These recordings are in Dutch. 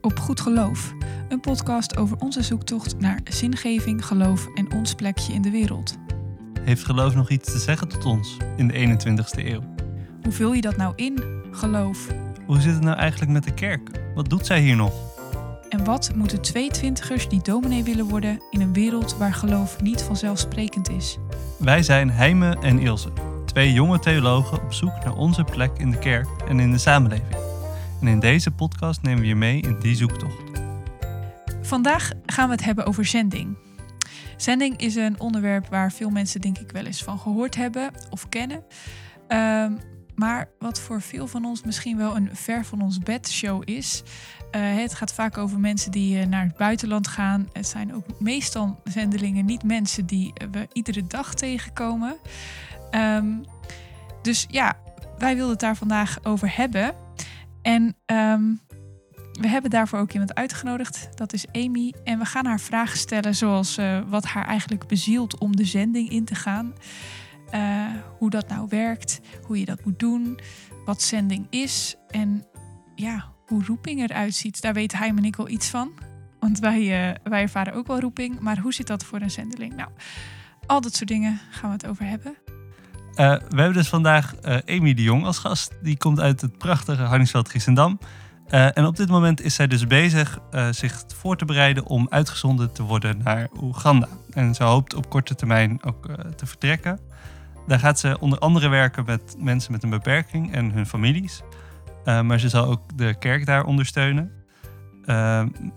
op Goed Geloof, een podcast over onze zoektocht naar zingeving, geloof en ons plekje in de wereld. Heeft geloof nog iets te zeggen tot ons in de 21ste eeuw? Hoe vul je dat nou in, geloof? Hoe zit het nou eigenlijk met de kerk? Wat doet zij hier nog? En wat moeten twee twintigers die dominee willen worden in een wereld waar geloof niet vanzelfsprekend is? Wij zijn Heime en Ilse, twee jonge theologen op zoek naar onze plek in de kerk en in de samenleving. En in deze podcast nemen we je mee in die zoektocht. Vandaag gaan we het hebben over zending. Zending is een onderwerp waar veel mensen denk ik wel eens van gehoord hebben of kennen. Ehm, maar wat voor veel van ons misschien wel een ver van ons bed show is. Uh, het gaat vaak over mensen die uh, naar het buitenland gaan. Het zijn ook meestal zendelingen niet mensen die we iedere dag tegenkomen. Um, dus ja, wij wilden het daar vandaag over hebben. En um, we hebben daarvoor ook iemand uitgenodigd. Dat is Amy. En we gaan haar vragen stellen zoals uh, wat haar eigenlijk bezielt om de zending in te gaan. Uh, hoe dat nou werkt, hoe je dat moet doen, wat zending is en ja, hoe roeping eruit ziet. Daar weet hij en ik wel iets van. Want wij, uh, wij ervaren ook wel roeping. Maar hoe zit dat voor een zendeling? Nou, al dat soort dingen gaan we het over hebben. Uh, we hebben dus vandaag uh, Amy de Jong als gast. Die komt uit het prachtige Harningsveld Giessendam. Uh, en op dit moment is zij dus bezig zich voor te bereiden om uitgezonden te worden naar Oeganda. En ze hoopt op korte termijn ook te vertrekken. Daar gaat ze onder andere werken met mensen met een beperking en hun families. maar ze zal ook de kerk daar ondersteunen.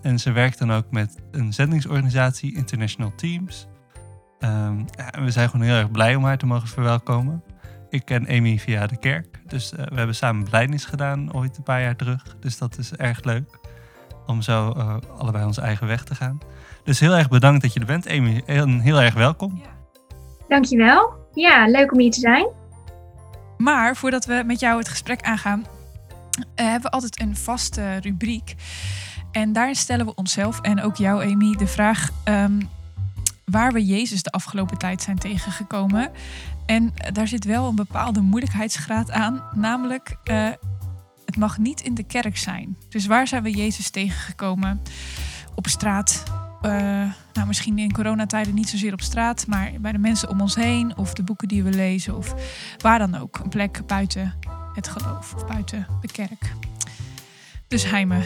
en ze werkt dan ook met een zendingsorganisatie, International Teams. Um, ja, we zijn gewoon heel erg blij om haar te mogen verwelkomen. Ik ken Amy via de kerk. Dus uh, we hebben samen beleidnis gedaan ooit een paar jaar terug. Dus dat is erg leuk. Om zo uh, allebei onze eigen weg te gaan. Dus heel erg bedankt dat je er bent, Amy. En heel erg welkom. Ja. Dankjewel. Ja, leuk om hier te zijn. Maar voordat we met jou het gesprek aangaan, uh, hebben we altijd een vaste rubriek. En daarin stellen we onszelf en ook jou, Amy, de vraag: um, waar we Jezus de afgelopen tijd zijn tegengekomen. En daar zit wel een bepaalde moeilijkheidsgraad aan, namelijk uh, het mag niet in de kerk zijn. Dus waar zijn we Jezus tegengekomen? Op straat. Uh, nou, misschien in coronatijden niet zozeer op straat, maar bij de mensen om ons heen, of de boeken die we lezen, of waar dan ook. Een plek buiten het geloof of buiten de kerk. Dus Heime,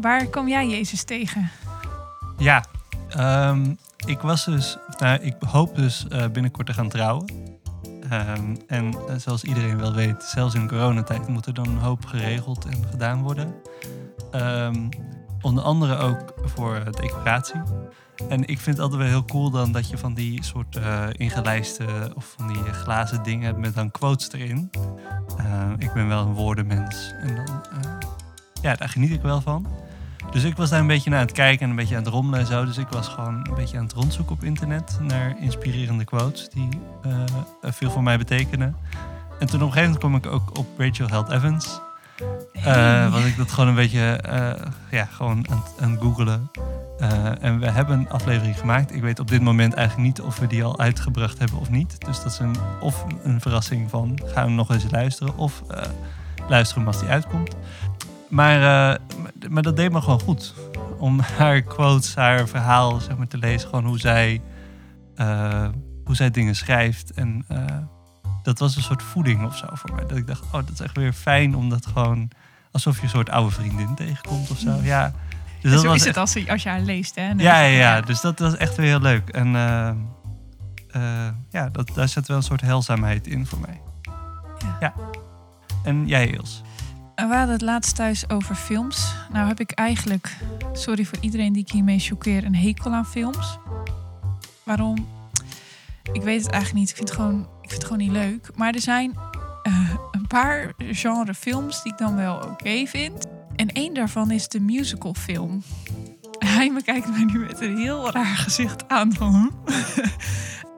waar kom jij Jezus tegen? Ja, um, ik was dus, nou, ik hoop dus uh, binnenkort te gaan trouwen. Um, en uh, zoals iedereen wel weet, zelfs in coronatijd moet er dan een hoop geregeld en gedaan worden. Um, onder andere ook voor decoratie. En ik vind het altijd wel heel cool dan dat je van die soort uh, ingelijste of van die glazen dingen hebt met dan quotes erin. ik ben wel een woordenmens en dan, ja, daar geniet ik wel van. Dus ik was daar een beetje naar het kijken en een beetje aan het rommelen en zo. Dus ik was gewoon een beetje aan het rondzoeken op internet naar inspirerende quotes die uh, veel voor mij betekenen. En toen op een gegeven moment kwam ik ook op Rachel Held Evans. Uh, was ik dat gewoon een beetje uh, ja, gewoon aan, aan het googelen. en we hebben een aflevering gemaakt. Ik weet op dit moment eigenlijk niet of we die al uitgebracht hebben of niet. Dus dat is een, of een verrassing van gaan we nog eens luisteren of luisteren als die uitkomt. Maar, uh, maar dat deed me gewoon goed. Om haar quotes, haar verhaal zeg maar, te lezen. Gewoon hoe zij, uh, hoe zij dingen schrijft. En uh, dat was een soort voeding of zo voor mij. Dat ik dacht, oh, dat is echt weer fijn. Omdat gewoon alsof je een soort oude vriendin tegenkomt of zo. Ja. Dus dat zo was is het als, je, als je haar leest, hè? Ja, ja, ja, dus dat was echt weer heel leuk. En ja, dat, daar zit wel een soort helzaamheid in voor mij. Ja. ja. En jij, Els? We hadden het laatst thuis over films. Nou heb ik eigenlijk, sorry voor iedereen die ik hiermee choqueer, een hekel aan films. Waarom? Ik weet het eigenlijk niet. Ik vind het gewoon, ik vind het gewoon niet leuk. Maar er zijn uh, een paar genre films die ik dan wel oké vind. En één daarvan is de musicalfilm. Hij me kijkt mij nu met een heel raar gezicht aan van.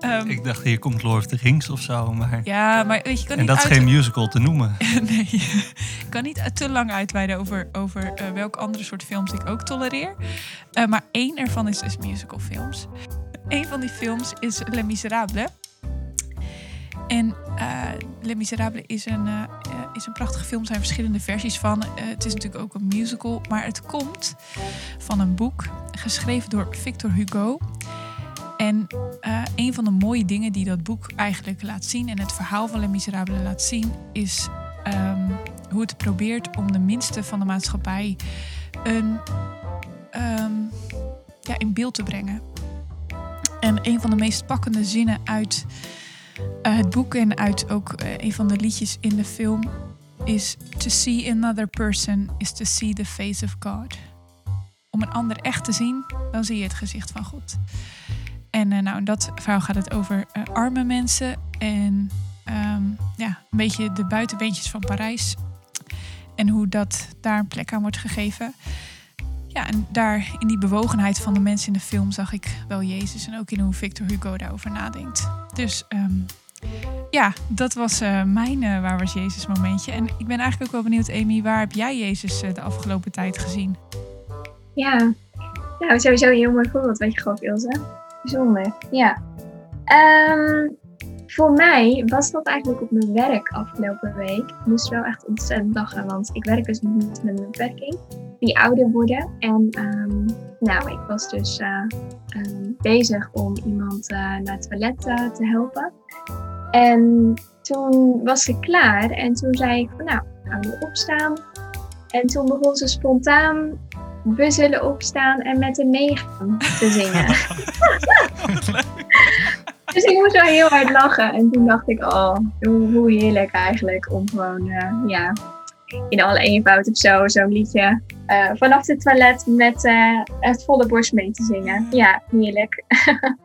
Um, ik dacht, hier komt Lord of the Rings of zo. Maar... Ja, maar weet je, kan en dat is geen musical te noemen. nee, ik kan niet te lang uitweiden over, over uh, welke andere soort films ik ook tolereer. Uh, maar één ervan is dus musicalfilms. Eén van die films is Les Miserables. En uh, Les Miserables is een, is een prachtige film. Er zijn verschillende versies van. het is natuurlijk ook een musical. Maar het komt van een boek geschreven door Victor Hugo. En een van de mooie dingen die dat boek eigenlijk laat zien... en het verhaal van Les Miserables laat zien... is ehm, hoe het probeert om de minste van de maatschappij... een, ehm, ja, in beeld te brengen. En een van de meest pakkende zinnen uit uh, het boek en uit ook uh, een van de liedjes in de film is: To see another person is to see the face of God. Om een ander echt te zien, dan zie je het gezicht van God. En uh, nou, in dat verhaal gaat het over arme mensen en um, ja, een beetje de buitenbeentjes van Parijs. En hoe dat daar een plek aan wordt gegeven. Ja, en daar in die bewogenheid van de mensen in de film zag ik wel Jezus. En ook in hoe Victor Hugo daarover nadenkt. Dus um, ja, dat was uh, mijn Waar was Jezus momentje. En ik ben eigenlijk ook wel benieuwd, Amy, waar heb jij Jezus de afgelopen tijd gezien? Ja, nou sowieso een heel mooi voorbeeld wat je gaf, Ilse. Bijzonder, ja. Um, voor mij was dat eigenlijk op mijn werk afgelopen week. Ik moest wel echt ontzettend lachen, want ik werk dus met een beperking. Die ouder worden. En um, nou, ik was dus uh, um, bezig om iemand uh, naar het toilet uh, te helpen. En toen was ze klaar en toen zei ik van nou, gaan we opstaan. En toen begon ze spontaan we zullen opstaan en met hem meegaan te zingen. dus ik moest wel heel hard lachen. En toen dacht ik, oh, hoe, heerlijk eigenlijk om gewoon, uh, ja, in alle eenvoud of zo, zo'n liedje uh, vanaf het toilet met uh, het volle borst mee te zingen. Ja, heerlijk.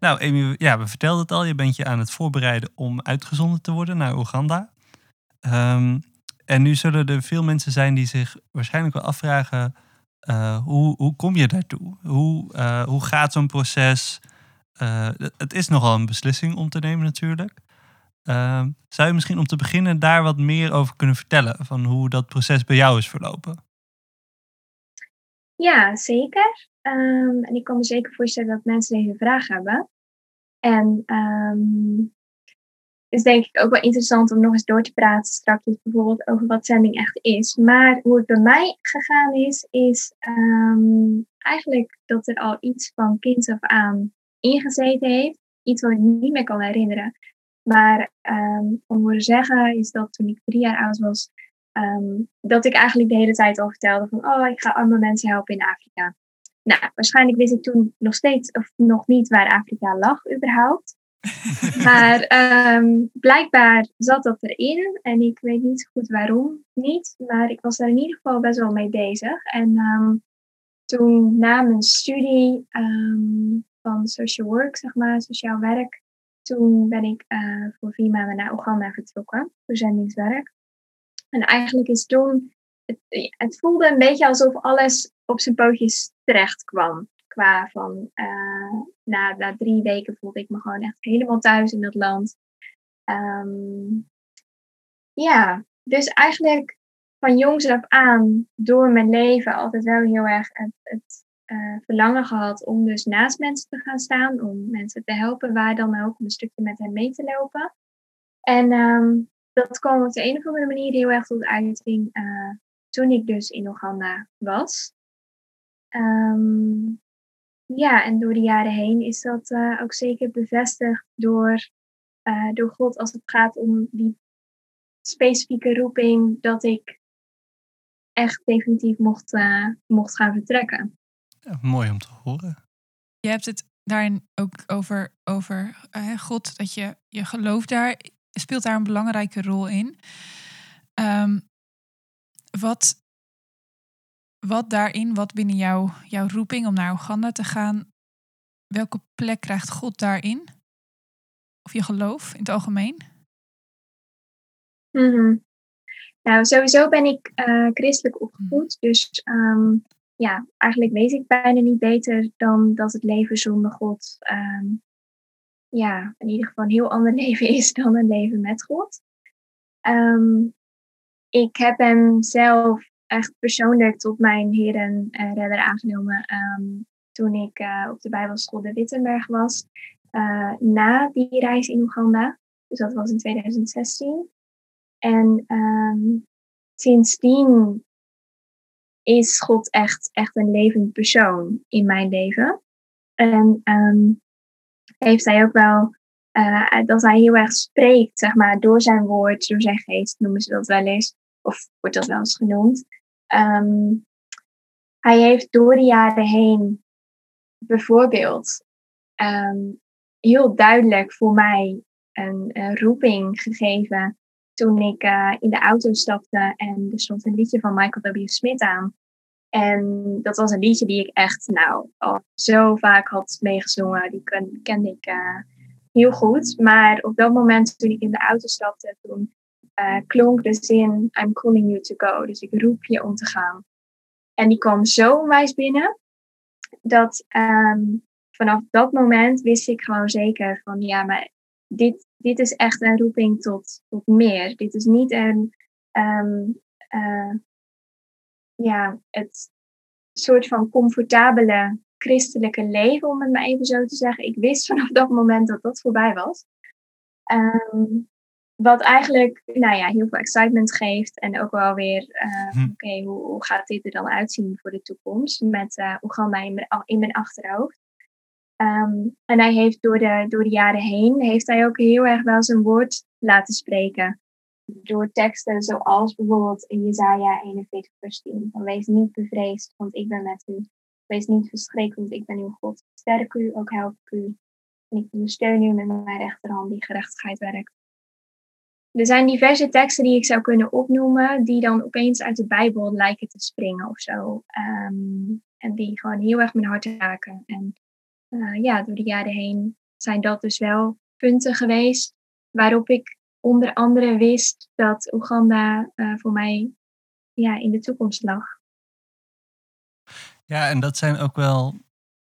nou, Amy, ja, we vertelden het al. Je bent je aan het voorbereiden om uitgezonden te worden naar Oeganda. Um, en nu zullen er veel mensen zijn die zich waarschijnlijk wel afvragen: uh, hoe, hoe kom je daartoe? Hoe, uh, hoe gaat zo'n proces? Uh, het is nogal een beslissing om te nemen, natuurlijk. zou je misschien om te beginnen daar wat meer over kunnen vertellen? Van hoe dat proces bij jou is verlopen? Ja, zeker. Um, en ik kan me zeker voorstellen dat mensen deze vraag hebben. En um, is denk ik ook wel interessant om nog eens door te praten straks bijvoorbeeld over wat zending echt is. Maar hoe het bij mij gegaan is, is um, eigenlijk dat er al iets van kind af aan ingezeten heeft. Iets wat ik niet meer kan herinneren. Maar um, om horen zeggen is dat toen ik drie jaar oud was, um, dat ik eigenlijk de hele tijd al vertelde van, oh, ik ga arme mensen helpen in Afrika. Nou, waarschijnlijk wist ik toen nog steeds of nog niet waar Afrika lag überhaupt. maar um, blijkbaar zat dat erin en ik weet niet goed waarom niet. Maar ik was daar in ieder geval best wel mee bezig. En um, toen na mijn studie um, van social work, zeg maar, sociaal werk, toen ben ik uh, voor vier maanden naar Oeganda vertrokken, voor zendingswerk. En eigenlijk is toen, het, het voelde een beetje alsof alles op zijn pootjes terecht kwam qua van uh, na, na drie weken voelde ik me gewoon echt helemaal thuis in dat land. Um, ja, dus eigenlijk van jongs af aan door mijn leven altijd wel heel erg het, uh, verlangen gehad om dus naast mensen te gaan staan, om mensen te helpen, waar dan ook, om een stukje met hen mee te lopen. En um, dat kwam op de een of andere manier heel erg tot uiting uh, toen ik dus in Oeganda was. Um, ja, en door de jaren heen is dat uh, ook zeker bevestigd door, uh, door God als het gaat om die specifieke roeping dat ik echt definitief mocht, uh, mocht gaan vertrekken. Ja, mooi om te horen. Je hebt het daarin ook over, over God, dat je, je geloof daar speelt daar een belangrijke rol in. Um, wat wat daarin, wat binnen jou, jouw roeping om naar Oeganda te gaan, welke plek krijgt God daarin? Of je geloof in het algemeen? Mm -hmm. Nou, sowieso ben ik uh, christelijk opgevoed. Hmm. Dus um, ja, eigenlijk weet ik bijna niet beter dan dat het leven zonder God um, ja, in ieder geval een heel ander leven is dan een leven met God. Um, ik heb hem zelf echt persoonlijk tot mijn Heer en uh, redder aangenomen um, toen ik uh, op de Bijbelschool de Wittenberg was. Uh, na die reis in Oeganda. Dus dat was in 2016. En ehm, sindsdien is God echt, echt een levend persoon in mijn leven. En ehm, heeft hij ook wel uh, dat hij heel erg spreekt, zeg maar, door zijn woord, door zijn geest, noemen ze dat wel eens. Of wordt dat wel eens genoemd. Ehm, hij heeft door de jaren heen bijvoorbeeld ehm, heel duidelijk voor mij een, roeping gegeven toen ik uh, in de auto stapte en er stond een liedje van Michael W. Smith aan. En dat was een liedje die ik echt nou al zo vaak had meegezongen. Die kende ik uh, heel goed. Maar op dat moment toen ik in de auto stapte, toen uh, klonk de zin I'm calling you to go. Dus ik roep je om te gaan. En die kwam zo onwijs binnen dat um, vanaf dat moment wist ik gewoon zeker van ja, maar dit, dit is echt een roeping tot, tot meer. Dit is niet een um, uh, ja, het soort van comfortabele christelijke leven, om het maar even zo te zeggen. Ik wist vanaf dat moment dat dat voorbij was. Um, wat eigenlijk nou ja, heel veel excitement geeft en ook wel weer, uh, hm. oké, hoe, hoe, gaat dit er dan uitzien voor de toekomst met uh, Oeganda in mijn, in mijn achterhoofd. Um, en hij heeft door de, door de jaren heen, heeft hij ook heel erg wel zijn woord laten spreken. Door teksten zoals bijvoorbeeld in Jezaja 41 vers 10. Van wees niet bevreesd, want ik ben met u. Wees niet verschrikt, want ik ben uw God. Sterk u, ook help ik u. En ik ondersteun u met mijn rechterhand die gerechtigheid werkt. Er zijn diverse teksten die ik zou kunnen opnoemen, die dan opeens uit de Bijbel lijken te springen of zo. Um, en die gewoon heel erg mijn hart raken. En uh, ja, door de jaren heen zijn dat dus wel punten geweest waarop ik onder andere wist dat Oeganda uh, voor mij ja, in de toekomst lag. Ja, en dat zijn ook wel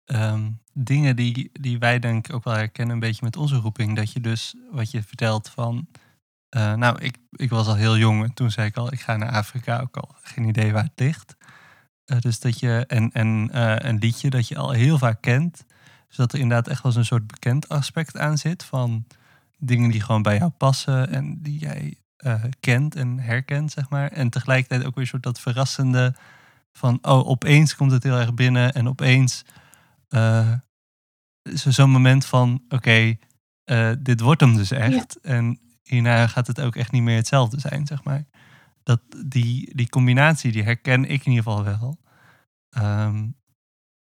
um, dingen die, die wij denk ik ook wel herkennen een beetje met onze roeping. Dat je dus, wat je vertelt van, uh, nou, ik, ik was al heel jong toen zei ik al, ik ga naar Afrika, ook al geen idee waar het ligt. Uh, dus dat je, en, en uh, een liedje dat je al heel vaak kent. Dus dat er inderdaad echt wel een soort bekend aspect aan zit van dingen die gewoon bij jou passen en die jij kent en herkent, zeg maar. En tegelijkertijd ook weer een soort dat verrassende van, oh, opeens komt het heel erg binnen en opeens zo'n moment van, oké, okay, dit wordt hem dus echt. Ja. En hierna gaat het ook echt niet meer hetzelfde zijn, zeg maar. Dat, die, die combinatie, die herken ik in ieder geval wel. Um,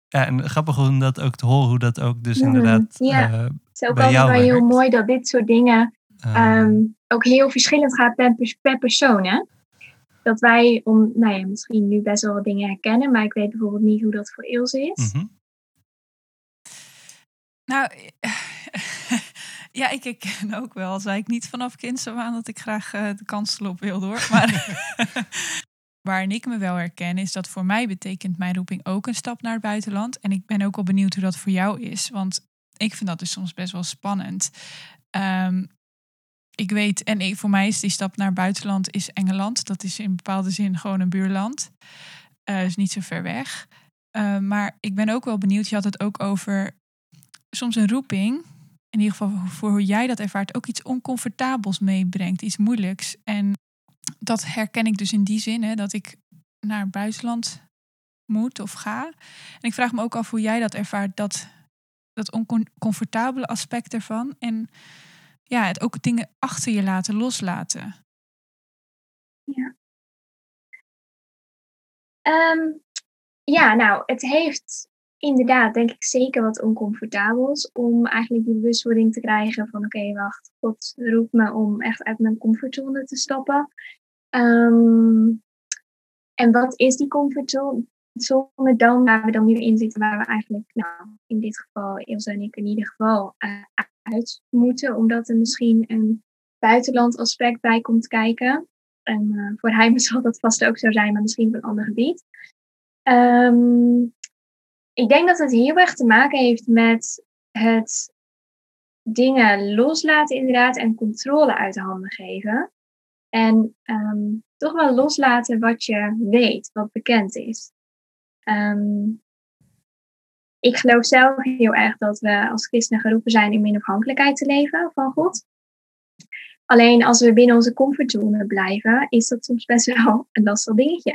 ja, en grappig om dat ook te horen, hoe dat ook dus inderdaad ja. Uh, het is ook bij jou heel mooi dat dit soort dingen um, ook heel verschillend gaat per, per persoon, hè? dat wij, om, nou ja, misschien nu best wel wat dingen herkennen, maar ik weet bijvoorbeeld niet hoe dat voor Ilse is. Mm -hmm. Nou, ja, ik herken ook wel. Zei ik niet vanaf kinds aan dat ik graag uh, de kansel op wil hoor. Maar waarin ik me wel herken, is dat voor mij betekent mijn roeping ook een stap naar het buitenland. En ik ben ook wel benieuwd hoe dat voor jou is. Want ik vind dat dus soms best wel spannend. Um, ik weet, en ik, voor mij is die stap naar het buitenland is Engeland. Dat is in bepaalde zin gewoon een buurland. Uh, is niet zo ver weg. Uh, maar ik ben ook wel benieuwd, je had het ook over soms een roeping. In ieder geval voor hoe jij dat ervaart, ook iets oncomfortabels meebrengt, iets moeilijks. En dat herken ik dus in die zin, hè, dat ik naar het buitenland moet of ga. En ik vraag me ook af hoe jij dat ervaart, dat, dat oncomfortabele aspect ervan. En ja, het ook dingen achter je laten, loslaten? Ja. Um, ja, nou, het heeft inderdaad, denk ik, zeker wat oncomfortabels om eigenlijk die bewustwording te krijgen van oké, wacht, God roept me om echt uit mijn comfortzone te stappen. Um, en wat is die comfortzone dan, waar we dan nu in zitten, waar we eigenlijk, nou, in dit geval, Ilse en ik in ieder geval, uh, uit moeten, omdat er misschien een buitenland aspect bij komt kijken. En uh, voor hem zal dat vast ook zo zijn, maar misschien op een ander gebied. Um, ik denk dat het heel erg te maken heeft met het dingen loslaten inderdaad en controle uit de handen geven. En um, toch wel loslaten wat je weet, wat bekend is. Um, ik geloof zelf heel erg dat we als christenen geroepen zijn in min afhankelijkheid te leven van God. Alleen als we binnen onze comfortzone blijven, is dat soms best wel een lastig dingetje,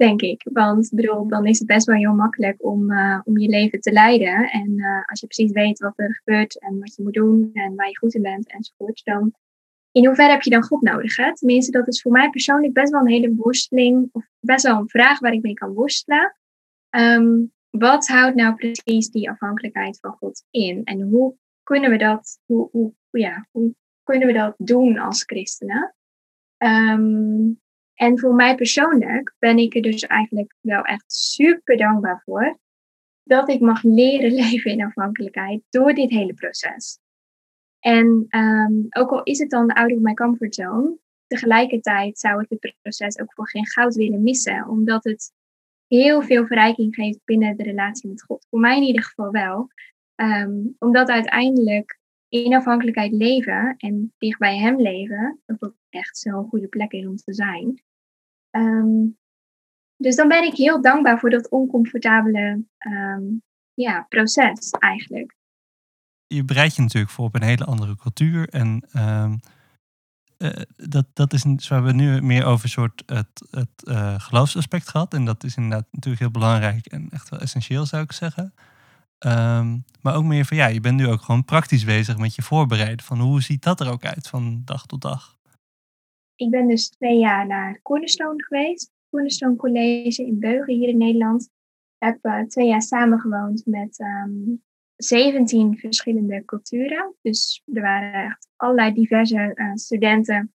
denk ik. Want bedoel, dan is het best wel heel makkelijk om, uh, om je leven te leiden. En uh, als je precies weet wat er gebeurt en wat je moet doen en waar je goed in bent enzovoort, dan in hoeverre heb je dan God nodig? Hè? Tenminste, dat is voor mij persoonlijk best wel een hele worsteling, of best wel een vraag waar ik mee kan worstelen. Um, wat houdt nou precies die afhankelijkheid van God in? En hoe kunnen we dat, hoe, hoe, ja, hoe kunnen we dat doen als christenen? Um, en voor mij persoonlijk ben ik er dus eigenlijk wel echt super dankbaar voor dat ik mag leren leven in afhankelijkheid door dit hele proces. En um, ook al is het dan out of my comfort zone, tegelijkertijd zou ik het proces ook voor geen goud willen missen, omdat het heel veel verrijking geeft binnen de relatie met God. Voor mij in ieder geval wel. Um, omdat uiteindelijk in afhankelijkheid leven en dicht bij Hem leven, dat dat echt zo'n goede plek is om te zijn. Um, dus dan ben ik heel dankbaar voor dat oncomfortabele um, ja, proces eigenlijk. Je bereidt je natuurlijk voor op een hele andere cultuur. En uh, dat, dat is hebben we nu meer over soort het, het uh, geloofsaspect gehad. En dat is inderdaad natuurlijk heel belangrijk en echt wel essentieel, zou ik zeggen. Um, maar ook meer van ja, je bent nu ook gewoon praktisch bezig met je voorbereiden. Van hoe ziet dat er ook uit van dag tot dag? Ik ben dus twee jaar naar Cornerstone geweest. Cornerstone College in Beugen hier in Nederland. Ik heb uh, twee jaar samengewoond met um, 17 verschillende culturen. Dus er waren echt allerlei diverse uh, studenten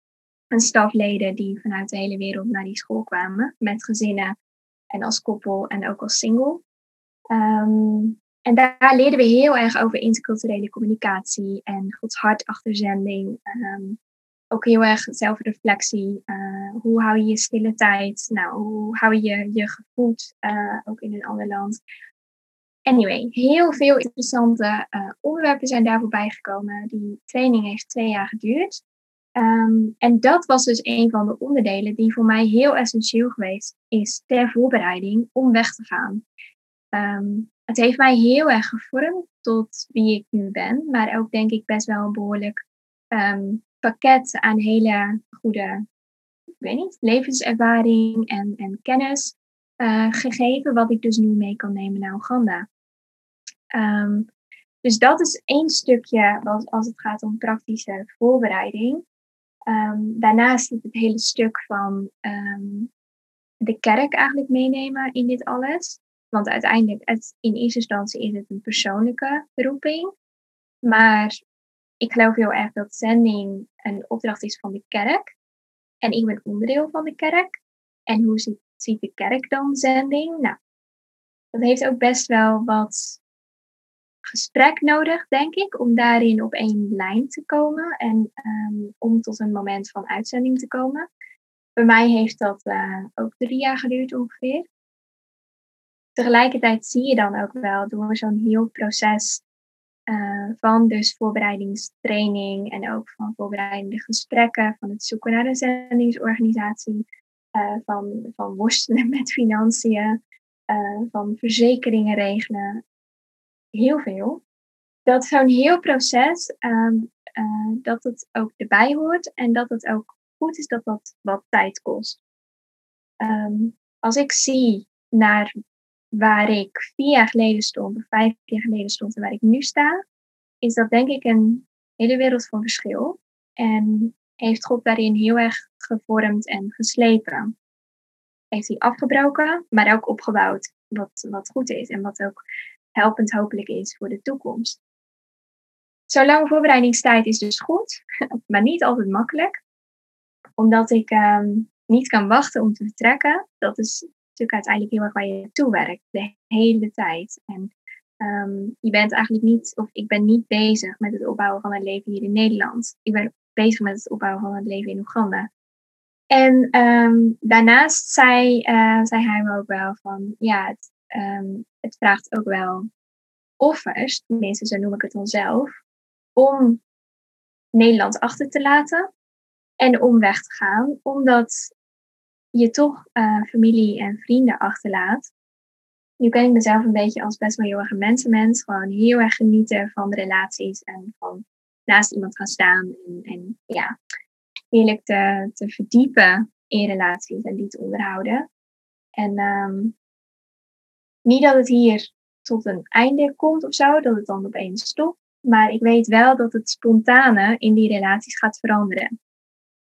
en stafleden die vanuit de hele wereld naar die school kwamen. Met gezinnen en als koppel en ook als single. Um, en daar leerden we heel erg over interculturele communicatie en Gods hart achter zending. Um, ook heel erg zelfreflectie. Uh, hoe hou je je stille tijd? Nou, hoe hou je je gevoed uh, ook in een ander land? Anyway, heel veel interessante uh, onderwerpen zijn daar voorbij gekomen. Die training heeft twee jaar geduurd. Um, en dat was dus een van de onderdelen die voor mij heel essentieel geweest is ter voorbereiding om weg te gaan. Um, het heeft mij heel erg gevormd tot wie ik nu ben, maar ook denk ik best wel een behoorlijk um, pakket aan hele goede, weet niet, levenservaring en, en kennis uh, gegeven, wat ik dus nu mee kan nemen naar Oeganda. Um, dus dat is één stukje als, het gaat om praktische voorbereiding. Um, daarnaast zit het hele stuk van de kerk eigenlijk meenemen in dit alles. Want uiteindelijk, in eerste instantie is het een persoonlijke roeping. Maar ik geloof heel erg dat zending een opdracht is van de kerk. En ik ben onderdeel van de kerk. En hoe ziet, de kerk dan zending? Nou, dat heeft ook best wel wat gesprek nodig, denk ik, om daarin op één lijn te komen en um, om tot een moment van uitzending te komen. Bij mij heeft dat uh, ook drie jaar geduurd ongeveer. Tegelijkertijd zie je dan ook wel door zo'n heel proces uh, van dus voorbereidingstraining en ook van voorbereidende gesprekken, van het zoeken naar een zendingsorganisatie, uh, van, van worstelen met financiën, uh, van verzekeringen regelen, heel veel. Dat zo'n heel proces, um, dat het ook erbij hoort en dat het ook goed is dat dat wat tijd kost. Um, als ik zie naar waar ik vier jaar geleden stond, of vijf jaar geleden stond en waar ik nu sta, is dat denk ik een hele wereld van verschil. En heeft God daarin heel erg gevormd en geslepen. Heeft hij afgebroken, maar ook opgebouwd wat, wat goed is en wat ook helpend hopelijk is voor de toekomst. Zo'n lange voorbereidingstijd is dus goed, maar niet altijd makkelijk. Omdat ik um, niet kan wachten om te vertrekken. Dat is natuurlijk uiteindelijk heel erg waar je naartoe werkt, de hele tijd. En um, je bent eigenlijk niet, of ik ben niet bezig met het opbouwen van een leven hier in Nederland. Ik ben bezig met het opbouwen van het leven in Oeganda. En um, daarnaast zei, uh, zei hij me ook wel van, ja, het, um, het vraagt ook wel offers, tenminste zo noem ik het dan zelf, om Nederland achter te laten en om weg te gaan, omdat je toch uh, familie en vrienden achterlaat. Nu ken ik mezelf een beetje als best wel heel erg een mensenmens. Gewoon heel erg genieten van de relaties en van naast iemand gaan staan en, en ja, heerlijk te, te verdiepen in relaties en die te onderhouden. En ehm, niet dat het hier tot een einde komt of zo, dat het dan opeens stopt. Maar ik weet wel dat het spontane in die relaties gaat veranderen.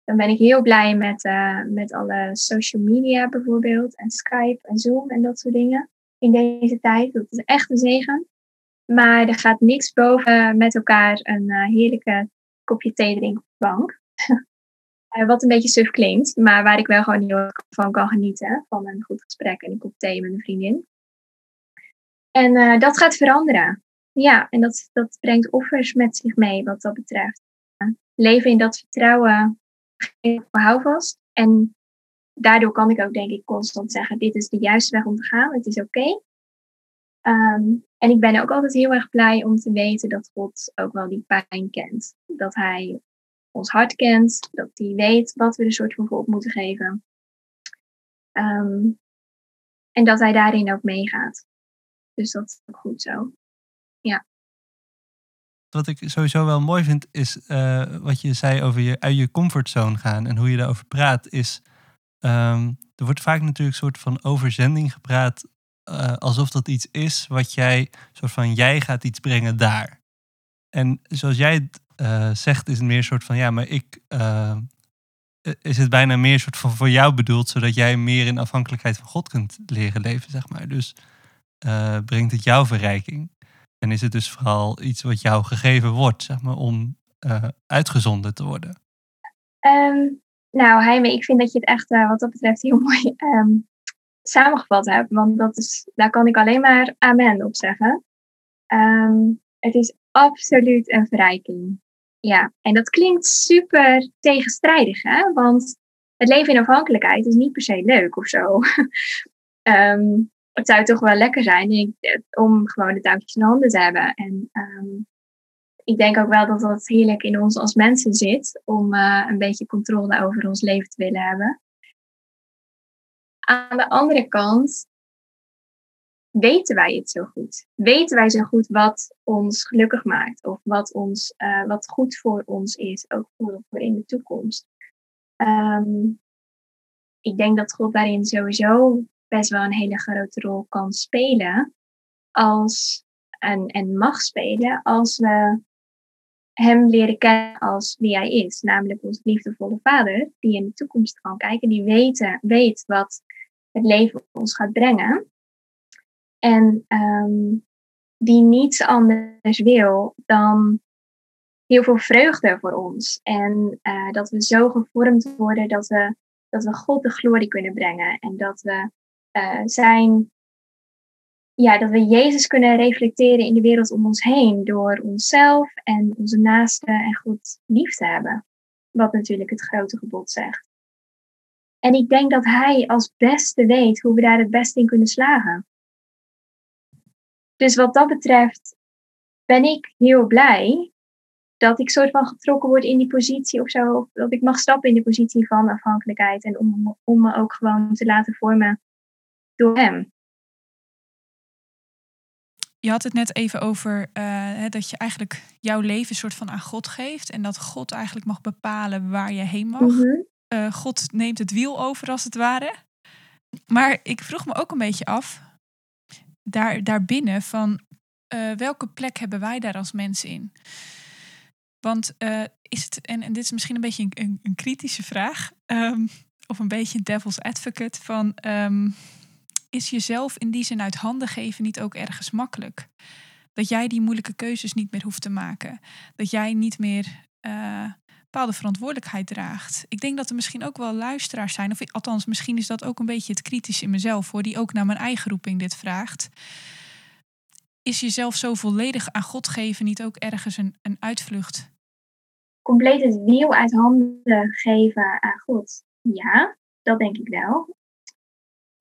Dan ben ik heel blij met, uh, met alle social media bijvoorbeeld. En Skype en Zoom en dat soort dingen. In deze tijd. Dat is echt een zegen. Maar er gaat niks boven met elkaar een uh, heerlijke kopje thee drinken op de bank. wat een beetje suf klinkt. Maar waar ik wel gewoon heel van kan genieten. Van een goed gesprek en een kop thee met een vriendin. En dat gaat veranderen. Ja, en dat, dat brengt offers met zich mee wat dat betreft. Leven in dat vertrouwen ik hou vast. En daardoor kan ik ook denk ik constant zeggen, dit is de juiste weg om te gaan. Het is oké. Ehm, en ik ben ook altijd heel erg blij om te weten dat God ook wel die pijn kent. Dat hij ons hart kent, dat hij weet wat we er soort van voor op moeten geven. Ehm, en dat hij daarin ook meegaat. Dus dat is ook goed zo. Ja wat ik sowieso wel mooi vind, is uh, wat je zei over je uit je comfortzone gaan en hoe je daarover praat, is um, er wordt vaak natuurlijk een soort van overzending gepraat, uh, alsof dat iets is wat jij, soort van jij gaat iets brengen daar. En zoals jij het uh, zegt, is het meer een soort van ja, maar ik. is het bijna meer een soort van voor jou bedoeld, zodat jij meer in afhankelijkheid van God kunt leren leven, zeg maar. Dus brengt het jouw verrijking. En is het dus vooral iets wat jou gegeven wordt, zeg maar, om uh, uitgezonden te worden? Um, nou, Heime, ik vind dat je het echt uh, wat dat betreft heel mooi um, samengevat hebt. Want dat is, daar kan ik alleen maar amen op zeggen. Um, het is absoluut een verrijking. Ja, en dat klinkt super tegenstrijdig, hè? Want het leven in afhankelijkheid is niet per se leuk of zo. um, het zou toch wel lekker zijn om gewoon de touwtjes in handen te hebben. En um, ik denk ook wel dat dat heerlijk in ons als mensen zit om uh, een beetje controle over ons leven te willen hebben. Aan de andere kant weten wij het zo goed. Weten wij zo goed wat ons gelukkig maakt of wat, ons, uh, wat goed voor ons is, ook voor, in de toekomst. Um, ik denk dat God daarin sowieso best wel een hele grote rol kan spelen als, en, en mag spelen als we hem leren kennen als wie hij is. Namelijk onze liefdevolle vader, die in de toekomst kan kijken, die weten, weet wat het leven ons gaat brengen. En um, die niets anders wil dan heel veel vreugde voor ons. En uh, dat we zo gevormd worden dat we, dat we God de glorie kunnen brengen. En dat we uh, zijn, ja, dat we Jezus kunnen reflecteren in de wereld om ons heen door onszelf en onze naasten en God lief te hebben. Wat natuurlijk het grote gebod zegt. En ik denk dat Hij als beste weet hoe we daar het beste in kunnen slagen. Dus wat dat betreft ben ik heel blij dat ik soort van getrokken word in die positie of zo. Dat ik mag stappen in de positie van afhankelijkheid. En om, om me ook gewoon te laten vormen door hem. Je had het net even over uh, dat je eigenlijk jouw leven soort van aan God geeft. En dat God eigenlijk mag bepalen waar je heen mag. Mm -hmm. uh, God neemt het wiel over als het ware. Maar ik vroeg me ook een beetje af, daar, daarbinnen, van uh, welke plek hebben wij daar als mensen in? Want is het, en, en dit is misschien een beetje een, een, een kritische vraag, um, of een beetje een devil's advocate, van um, is jezelf in die zin uit handen geven niet ook ergens makkelijk? Dat jij die moeilijke keuzes niet meer hoeft te maken. Dat jij niet meer uh, bepaalde verantwoordelijkheid draagt. Ik denk dat er misschien ook wel luisteraars zijn, of althans, misschien is dat ook een beetje het kritisch in mezelf, hoor, die ook naar mijn eigen roeping dit vraagt. Is jezelf zo volledig aan God geven niet ook ergens een, een uitvlucht? Compleet het wiel uit handen geven aan God. Ja, dat denk ik wel.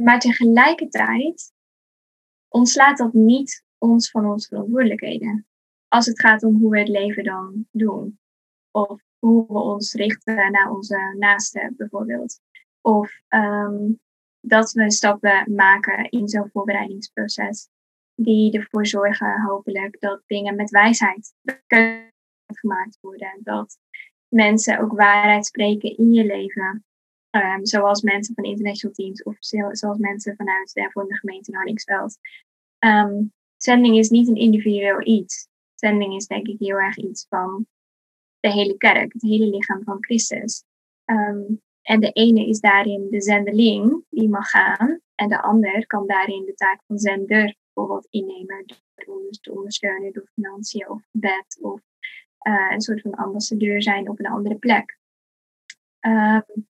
Maar tegelijkertijd ontslaat dat niet ons van onze verantwoordelijkheden. Als het gaat om hoe we het leven dan doen. Of hoe we ons richten naar onze naasten bijvoorbeeld. Of um, dat we stappen maken in zo'n voorbereidingsproces. Die ervoor zorgen hopelijk dat dingen met wijsheid gemaakt worden. Dat mensen ook waarheid spreken in je leven. Ehm, zoals mensen van international teams of zoals mensen vanuit de gemeente in Hardingsveld. Ehm, zending is niet een individueel iets. Zending is denk ik heel erg iets van de hele kerk, het hele lichaam van Christus. Ehm, en de ene is daarin de zendeling die mag gaan. En de ander kan daarin de taak van zender bijvoorbeeld innemen. Door te ondersteunen door financiën of bed of uh, een soort van ambassadeur zijn op een andere plek. Um,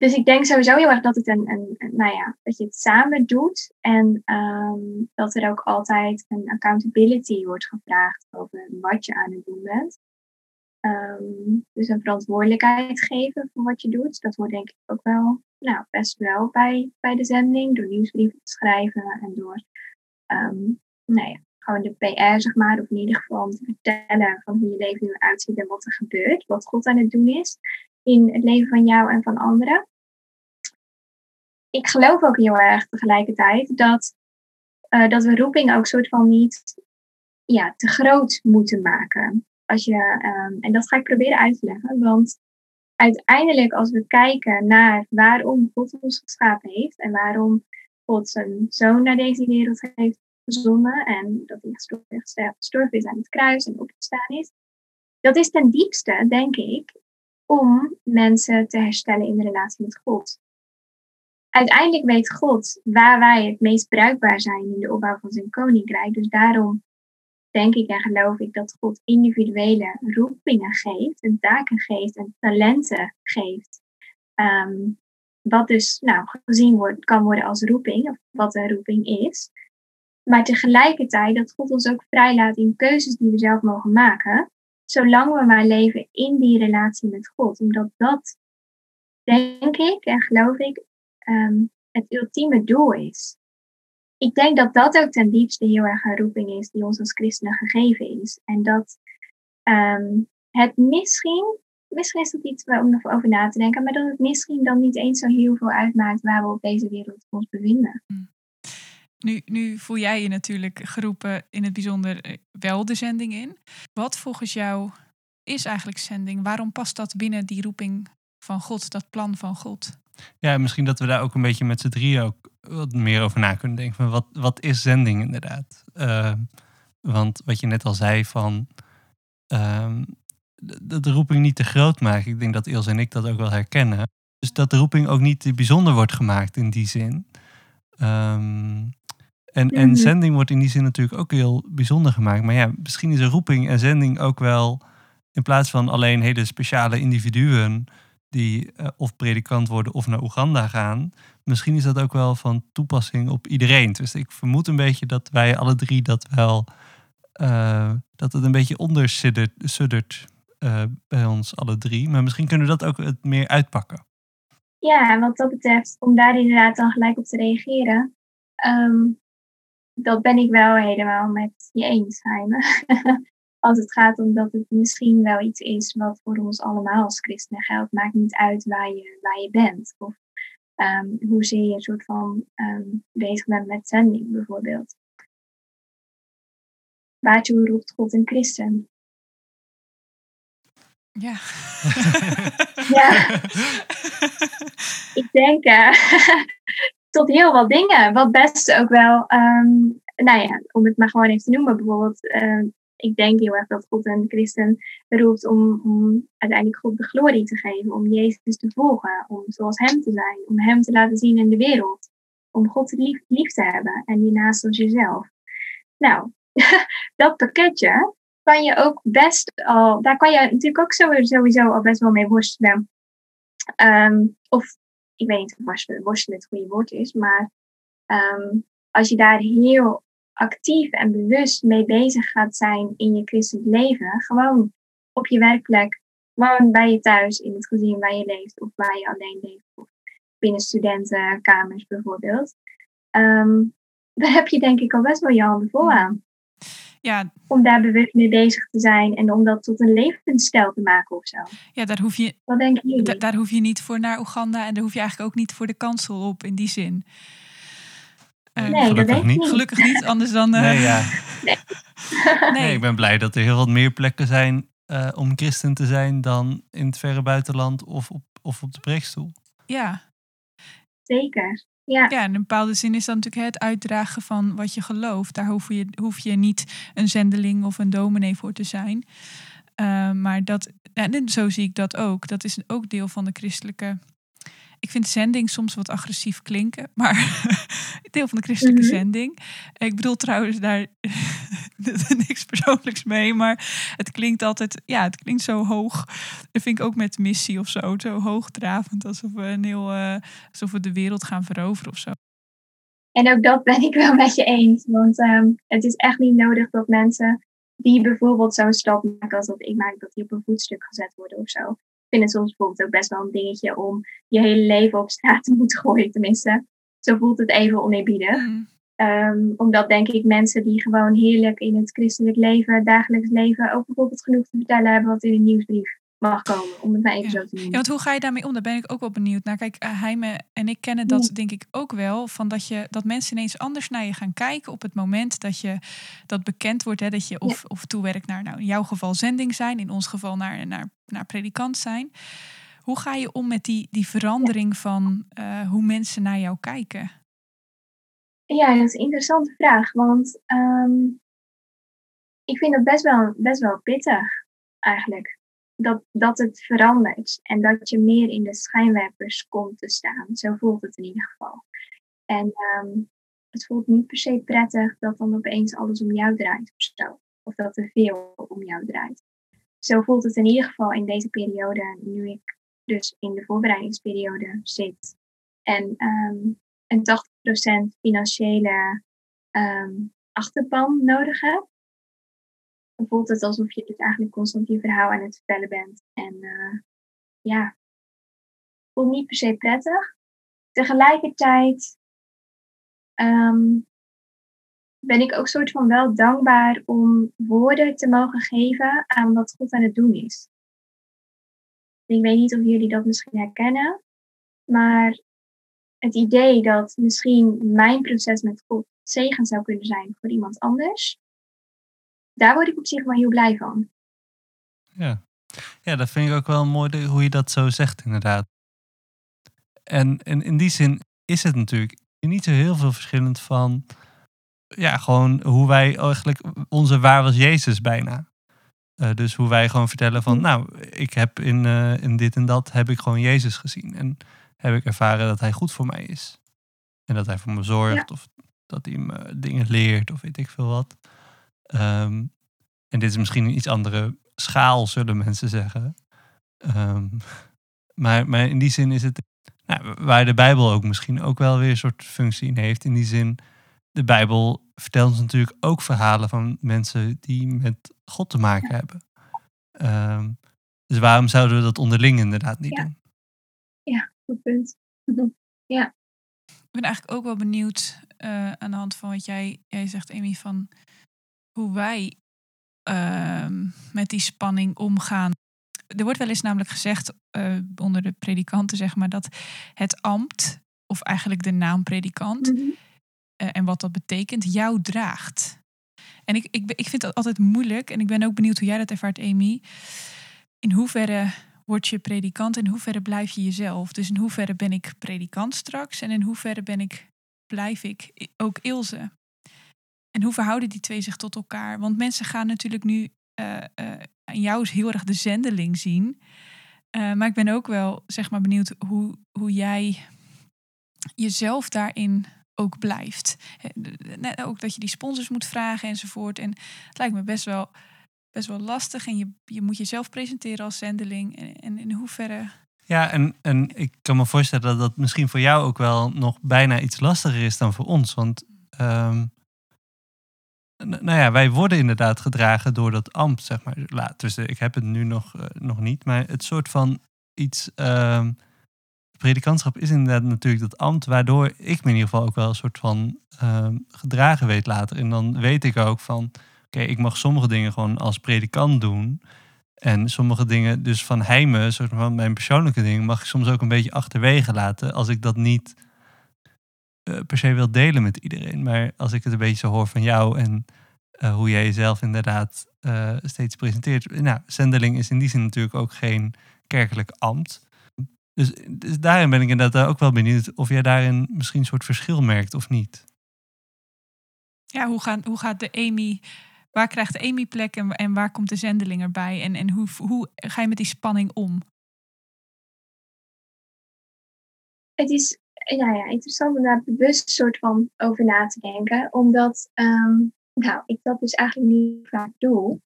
dus ik denk sowieso heel erg dat het een, nou ja, dat je het samen doet en um, dat er ook altijd een accountability wordt gevraagd over wat je aan het doen bent. Um, dus een verantwoordelijkheid geven voor wat je doet. Dat hoort denk ik ook wel, nou, best wel bij, bij de zending. Door nieuwsbrieven te schrijven en door, um, nou ja, gewoon de PR, zeg maar. Of in ieder geval om te vertellen van hoe je leven nu uitziet en wat er gebeurt. Wat God aan het doen is in het leven van jou en van anderen. Ik geloof ook heel erg tegelijkertijd dat, uh, dat we roeping ook soort van niet ja, te groot moeten maken. Als je, um, en dat ga ik proberen uit te leggen, want uiteindelijk als we kijken naar waarom God ons geschapen heeft en waarom God zijn zoon naar deze wereld heeft gezonden en dat hij gestorven is aan het kruis en opgestaan is, dat is ten diepste, denk ik, om mensen te herstellen in de relatie met God. Uiteindelijk weet God waar wij het meest bruikbaar zijn in de opbouw van zijn koninkrijk. Dus daarom denk ik en geloof ik dat God individuele roepingen geeft, en taken geeft en talenten geeft. Um, wat dus nou, gezien wordt, kan worden als roeping, of wat een roeping is. Maar tegelijkertijd dat God ons ook vrijlaat in keuzes die we zelf mogen maken, zolang we maar leven in die relatie met God. Omdat dat, denk ik en geloof ik, um, het ultieme doel is ik denk dat dat ook ten diepste heel erg een roeping is die ons als christenen gegeven is. En dat um, het misschien, misschien is dat iets om nog over na te denken, maar dat het misschien dan niet eens zo heel veel uitmaakt waar we op deze wereld ons bevinden. Hmm. Nu, nu voel jij je natuurlijk geroepen in het bijzonder eh, wel de zending in. Wat volgens jou is eigenlijk zending? Waarom past dat binnen die roeping van God, dat plan van God? Ja, misschien dat we daar ook een beetje met z'n drieën ook wat meer over na kunnen denken. Van wat, wat is zending inderdaad? Uh, want wat je net al zei van uh, dat de roeping niet te groot maken. Ik denk dat Ilse en ik dat ook wel herkennen. Dus dat de roeping ook niet te bijzonder wordt gemaakt in die zin. Um, en, en mhm. zending wordt in die zin natuurlijk ook heel bijzonder gemaakt. Maar ja, misschien is een roeping en zending ook wel in plaats van alleen hele speciale individuen die uh, of predikant worden of naar Oeganda gaan. Misschien is dat ook wel van toepassing op iedereen. Dus ik vermoed een beetje dat wij alle drie dat wel, uh, dat het een beetje ondersuddert uh, bij ons alle drie. Maar misschien kunnen we dat ook het meer uitpakken. Ja, wat dat betreft, om daar inderdaad dan gelijk op te reageren. Um, dat ben ik wel helemaal met je eens, Heime. als het gaat om dat het misschien wel iets is wat voor ons allemaal als christenen geldt. Maakt niet uit waar je, waar je bent. Of um, hoezeer je een soort van um, bezig bent met zending bijvoorbeeld. Waartoe roept God een christen? Ja. ja. Ik denk uh, tot heel wat dingen. Wat best ook wel, um, nou ja, om het maar gewoon even te noemen, bijvoorbeeld ik denk heel erg dat God een christen roept om, uiteindelijk God de glorie te geven, om Jezus te volgen, om zoals Hem te zijn, om Hem te laten zien in de wereld, om God lief, lief te hebben en die naast als jezelf. Nou, dat pakketje kan je ook best al, daar kan je natuurlijk ook sowieso al best wel mee worstelen. Um, of ik weet niet of worstelen, het goede woord is, maar um, als je daar heel actief en bewust mee bezig gaat zijn in je christelijk leven, gewoon op je werkplek, gewoon bij je thuis, in het gezin waar je leeft of waar je alleen leeft, of binnen studentenkamers bijvoorbeeld, um, daar heb je denk ik al best wel je handen vol aan. Ja. Om daar bewust mee bezig te zijn en om dat tot een levensstijl te maken of zo. Ja, daar hoef je, Wat denk je? daar hoef je niet voor naar Oeganda en daar hoef je eigenlijk ook niet voor de kansel op in die zin. Uh, nee, gelukkig niet. Gelukkig niet, anders dan. Uh... Nee, ja. Nee. Nee, ik ben blij dat er heel wat meer plekken zijn eh, om christen te zijn dan in het verre buitenland of op, of op de preekstoel. Ja, Zeker. Ja, ja, in een bepaalde zin is dat natuurlijk het uitdragen van wat je gelooft. Daar hoef je, hoef je niet een zendeling of een dominee voor te zijn. Eh, maar dat, en zo zie ik dat ook. Dat is ook deel van de christelijke. Ik vind zending soms wat agressief klinken, maar deel van de christelijke Mhm. zending. Ik bedoel trouwens daar niks persoonlijks mee, maar het klinkt altijd, ja, het klinkt zo hoog. Dat vind ik ook met missie of zo, zo hoogdravend, alsof we een heel, eh, alsof we de wereld gaan veroveren of zo. En ook dat ben ik wel met je eens. Want ehm, het is echt niet nodig dat mensen die bijvoorbeeld zo'n stap maken als dat ik maak, dat die op een voetstuk gezet worden of zo. Ik vind het soms bijvoorbeeld ook best wel een dingetje om je hele leven op straat te moeten gooien. Tenminste, zo voelt het even oneerbiedig. Mm. Ehm, omdat denk ik mensen die gewoon heerlijk in het christelijk leven, dagelijks leven, ook bijvoorbeeld genoeg te vertellen hebben wat in een nieuwsbrief mag komen. Om het maar even Ja. zo te Ja, want hoe ga je daarmee om? Daar ben ik ook wel benieuwd naar. Kijk, uh, Heime en ik kennen dat denk ik ook wel. Van dat, je, dat mensen ineens anders naar je gaan kijken op het moment dat je dat bekend wordt. Hè, dat je of, of toewerkt naar, nou, in jouw geval zending zijn, in ons geval naar, naar, naar predikant zijn. Hoe ga je om met die, die verandering van uh, hoe mensen naar jou kijken? Ja, dat is een interessante vraag. Want um, ik vind het best wel, best wel pittig eigenlijk. Dat, dat het verandert en dat je meer in de schijnwerpers komt te staan. Zo voelt het in ieder geval. En um, het voelt niet per se prettig dat dan opeens alles om jou draait of zo. Of dat er veel om jou draait. Zo voelt het in ieder geval in deze periode, nu ik dus in de voorbereidingsperiode zit. En um, een 80% financiële um, achterban nodig heb. Voelt het alsof je dus eigenlijk constant je verhaal aan het vertellen bent. En uh, ja, voelt niet per se prettig. Tegelijkertijd um, ben ik ook soort van wel dankbaar om woorden te mogen geven aan wat God aan het doen is. Ik weet niet of jullie dat misschien herkennen, maar het idee dat misschien mijn proces met God zegen zou kunnen zijn voor iemand anders, daar word ik op zich wel heel blij van. Ja, ja dat vind ik ook wel mooi hoe je dat zo zegt, inderdaad. En, en in die zin is het natuurlijk niet zo heel veel verschillend van ja, gewoon hoe wij eigenlijk onze waar was Jezus bijna. Uh, dus hoe wij gewoon vertellen van, nou, ik heb in, uh, in dit en dat heb ik gewoon Jezus gezien. En heb ik ervaren dat hij goed voor mij is. En dat hij voor me zorgt ja. of dat hij me dingen leert of weet ik veel wat. Um, en dit is misschien een iets andere schaal, zullen mensen zeggen. Um, maar, maar in die zin is het, nou, waar de Bijbel ook misschien ook wel weer een soort functie in heeft. In die zin, de Bijbel vertelt ons natuurlijk ook verhalen van mensen die met God te maken hebben. Um, dus waarom zouden we dat onderling inderdaad niet ja. doen? Ja, goed punt. ja. Ik ben eigenlijk ook wel benieuwd uh, aan de hand van wat jij, jij zegt, Amy, van hoe wij uh, met die spanning omgaan. Er wordt wel eens namelijk gezegd uh, onder de predikanten, zeg maar, dat het ambt, of eigenlijk de naam predikant, mm -hmm. uh, en wat dat betekent, jou draagt. En ik, ik, ik vind dat altijd moeilijk, en ik ben ook benieuwd hoe jij dat ervaart, Amy. In hoeverre word je predikant en in hoeverre blijf je jezelf? Dus in hoeverre ben ik predikant straks en in hoeverre ben ik, blijf ik ook Ilse? En hoe verhouden die twee zich tot elkaar? Want mensen gaan natuurlijk nu uh, uh, jou heel erg de zendeling zien. Uh, maar ik ben ook wel zeg maar benieuwd hoe, hoe jij jezelf daarin ook blijft. Net ook dat je die sponsors moet vragen enzovoort. En het lijkt me best wel, best wel lastig. En je, je moet jezelf presenteren als zendeling. En, en in hoeverre... Ja, en, en ik kan me voorstellen dat dat misschien voor jou ook wel nog bijna iets lastiger is dan voor ons. Want um, nou ja, wij worden inderdaad gedragen door dat ambt, zeg maar. Dus ik heb het nu nog, uh, nog niet, maar het soort van iets. Uh, predikantschap is inderdaad natuurlijk dat ambt, waardoor ik me in ieder geval ook wel een soort van uh, gedragen weet later. En dan weet ik ook van, oké, ik mag sommige dingen gewoon als predikant doen. En sommige dingen, dus van heime, soort van mijn persoonlijke dingen, mag ik soms ook een beetje achterwege laten als ik dat niet uh, per se wil delen met iedereen. Maar als ik het een beetje zo hoor van jou en eh, hoe jij jezelf inderdaad eh, steeds presenteert. Nou, zendeling is in die zin natuurlijk ook geen kerkelijk ambt. Dus, dus daarin ben ik inderdaad ook wel benieuwd of jij daarin misschien een soort verschil merkt of niet. Ja, hoe, gaan, hoe gaat de Amy, waar krijgt de Amy plek en, en waar komt de zendeling erbij? En, en hoe, hoe ga je met die spanning om? Het is ja, ja, interessant om daar bewust soort van over na te denken. Omdat ehm, nou, ik dat dus eigenlijk niet vaak doe.